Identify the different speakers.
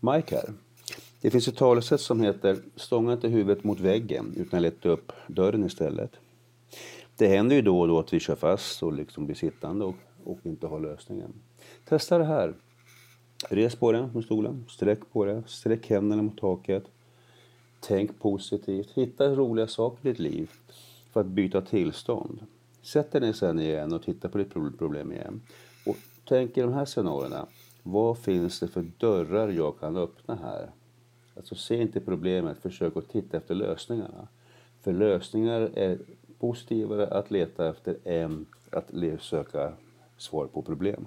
Speaker 1: Mike här. Det finns ett talesätt som heter stånga inte huvudet mot väggen utan leta upp dörren istället. Det händer ju då och då att vi kör fast och liksom blir sittande och, och inte har lösningen. Testa det här. Res på dig från stolen, sträck på dig, sträck händerna mot taket. Tänk positivt, hitta roliga saker i ditt liv för att byta tillstånd. Sätt dig ner sen igen och titta på ditt problem igen. Och tänk i de här scenarierna. Vad finns det för dörrar jag kan öppna här? Alltså se inte problemet, försök att titta efter lösningarna. För lösningar är positivare att leta efter än att söka svar på problem.